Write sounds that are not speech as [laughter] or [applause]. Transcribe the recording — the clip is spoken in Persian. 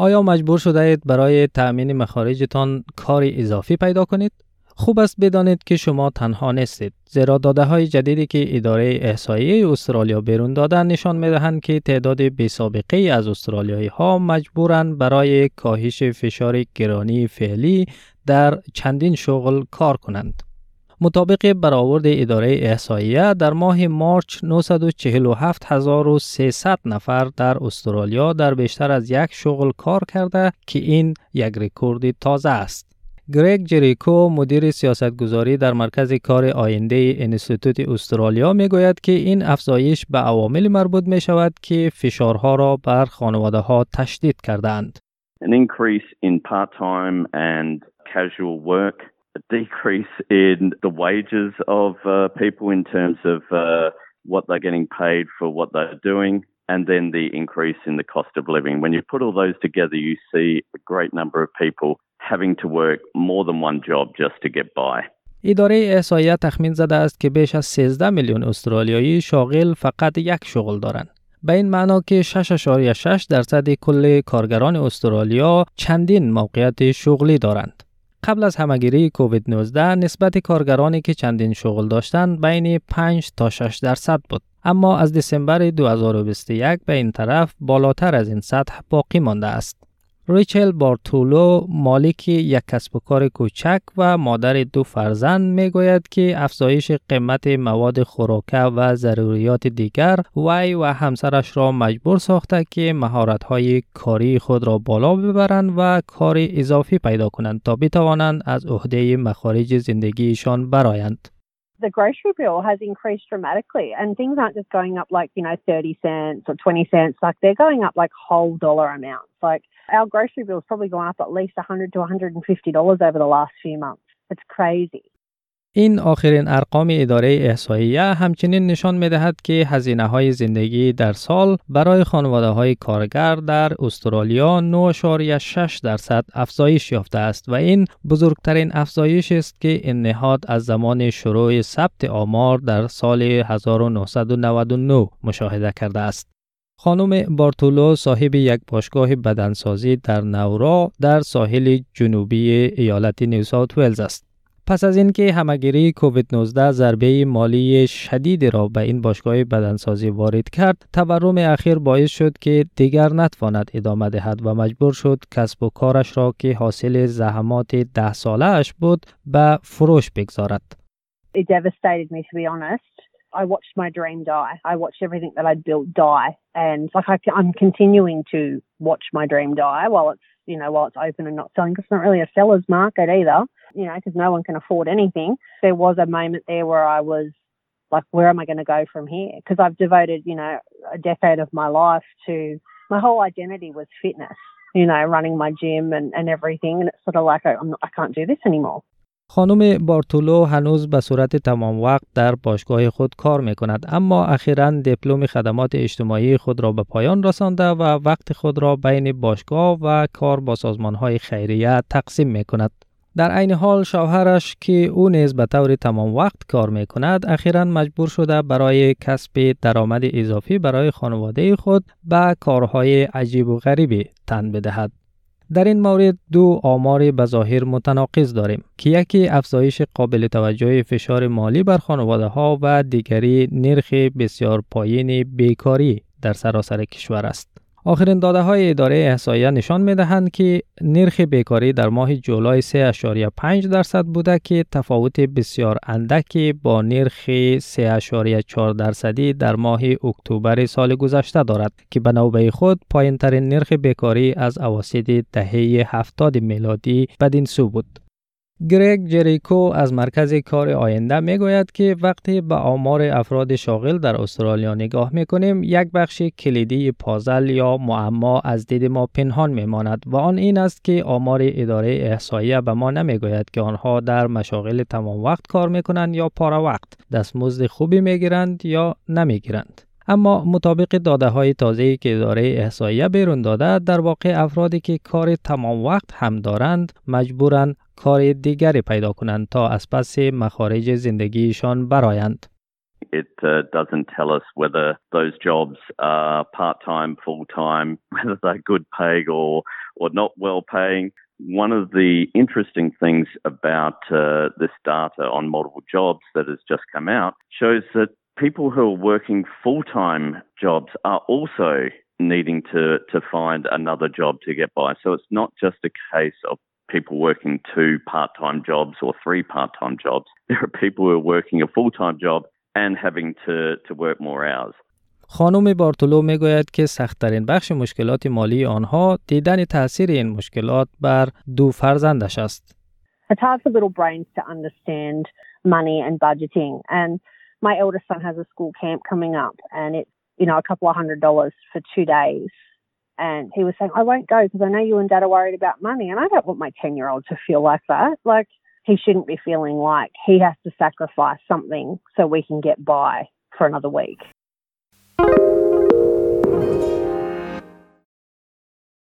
آیا مجبور شده اید برای تأمین مخارجتان کار اضافی پیدا کنید؟ خوب است بدانید که شما تنها نیستید زیرا داده های جدیدی که اداره احصایه استرالیا بیرون دادن نشان می دهند که تعداد بی سابقه از استرالیایی ها مجبورند برای کاهش فشار گرانی فعلی در چندین شغل کار کنند. مطابق برآورد اداره احصاییه در ماه مارچ 947300 نفر در استرالیا در بیشتر از یک شغل کار کرده که این یک رکورد تازه است. گریگ جریکو مدیر سیاستگذاری در مرکز کار آینده انستیتوت استرالیا می گوید که این افزایش به عوامل مربوط می شود که فشارها را بر خانواده ها تشدید کردند. An increase in part-time and casual work, decrease in the wages of uh, people in terms of uh, what they're getting paid for what they're doing, and then the increase in the cost of living. When you put all those together, you see a great number of people having to work more than one job just to get by. اداره احصایه تخمین زده است که بیش از 13 میلیون استرالیایی شاغل فقط یک شغل دارند. به این معنا که 6.6 درصد کل کارگران استرالیا چندین موقعیت شغلی دارند. قبل از همگیری کووید 19 نسبت کارگرانی که چندین شغل داشتند بین 5 تا 6 درصد بود. اما از دسامبر 2021 به این طرف بالاتر از این سطح باقی مانده است. ریچل بارتولو مالک یک کسب و کار کوچک و مادر دو فرزند می گوید که افزایش قیمت مواد خوراکه و ضروریات دیگر وی و همسرش را مجبور ساخته که مهارت های کاری خود را بالا ببرند و کار اضافی پیدا کنند تا بتوانند از عهده مخارج زندگیشان برایند. The grocery bill has increased dramatically and things aren't just going up like, you know, 30 cents or 20 cents, like they're going up like whole dollar amounts. Like our grocery bill's probably gone up at least 100 to 150 dollars over the last few months. It's crazy. این آخرین ارقام اداره احصاییه همچنین نشان می دهد که هزینه های زندگی در سال برای خانواده های کارگر در استرالیا 9.6 درصد افزایش یافته است و این بزرگترین افزایش است که این نهاد از زمان شروع ثبت آمار در سال 1999 مشاهده کرده است. خانم بارتولو صاحب یک باشگاه بدنسازی در نورا در ساحل جنوبی ایالت نیو ساوت ولز است. پس از اینکه همگیری کووید 19 ضربه مالی شدید را به این باشگاه بدنسازی وارد کرد تورم اخیر باعث شد که دیگر نتواند ادامه دهد و مجبور شد کسب و کارش را که حاصل زحمات ده ساله اش بود به فروش بگذارد. It devastated me to be honest. I watched my dream die. I watched everything that I'd built die and like I, I'm continuing to watch my dream die while it's you know while it's open and not selling because it's not really a seller's market either. you know, because no one can afford anything. There was a moment there where I was like, where am I going to go from here? Because I've devoted, you know, a decade of my life to my whole identity was fitness, you know, running my gym and, and everything. And it's sort of like, I'm not, I can't do this anymore. خانم بارتولو هنوز به صورت تمام وقت در باشگاه خود کار می کند اما اخیرا دیپلم خدمات اجتماعی خود را به پایان رسانده و وقت خود را بین باشگاه و کار با سازمان های خیریه تقسیم می کند. در عین حال شوهرش که او نیز به طور تمام وقت کار می کند اخیرا مجبور شده برای کسب درآمد اضافی برای خانواده خود به کارهای عجیب و غریبی تن بدهد. در این مورد دو آمار بظاهر متناقض داریم که یکی افزایش قابل توجه فشار مالی بر خانواده ها و دیگری نرخ بسیار پایین بیکاری در سراسر کشور است. آخرین داده های اداره احصایه نشان می دهند که نرخ بیکاری در ماه جولای 3.5 درصد بوده که تفاوت بسیار اندکی با نرخ 3.4 درصدی در ماه اکتبر سال گذشته دارد که به نوبه خود پایین ترین نرخ بیکاری از اواسط دهه 70 میلادی بدین سو بود. گریگ جریکو از مرکز کار آینده می گوید که وقتی به آمار افراد شاغل در استرالیا نگاه می کنیم یک بخش کلیدی پازل یا معما از دید ما پنهان می ماند و آن این است که آمار اداره احصایه به ما نمی گوید که آنها در مشاغل تمام وقت کار می کنند یا پارا وقت دستمزد خوبی می گیرند یا نمی گیرند. اما مطابق داده های تازه که اداره احصایه بیرون داده در واقع افرادی که کار تمام وقت هم دارند مجبورند کار دیگری پیدا کنند تا از پس مخارج زندگیشان برایند. It uh, doesn't tell us whether those jobs are part-time, full-time, [laughs] whether they're good pay or or not well paying. One of the interesting things about uh, this data on multiple jobs that has just come out shows that people who are working full time jobs are also needing to, to find another job to get by. So it's not just a case of people working two part time jobs or three part time jobs. [laughs] There are people who are working a full time job and having to, to work more hours. خانم بارتولو می گوید که سختترین بخش مشکلات مالی آنها دیدن تاثیر این مشکلات بر دو فرزندش است. It's hard for little brains to understand money and budgeting and my eldest son has a school camp coming up and it's you know a couple of hundred dollars for two days and he was saying I won't go because I know you and dad are worried about money and I don't want my 10 year old to feel like that. Like he shouldn't be feeling like he has to sacrifice something so we can get by for another week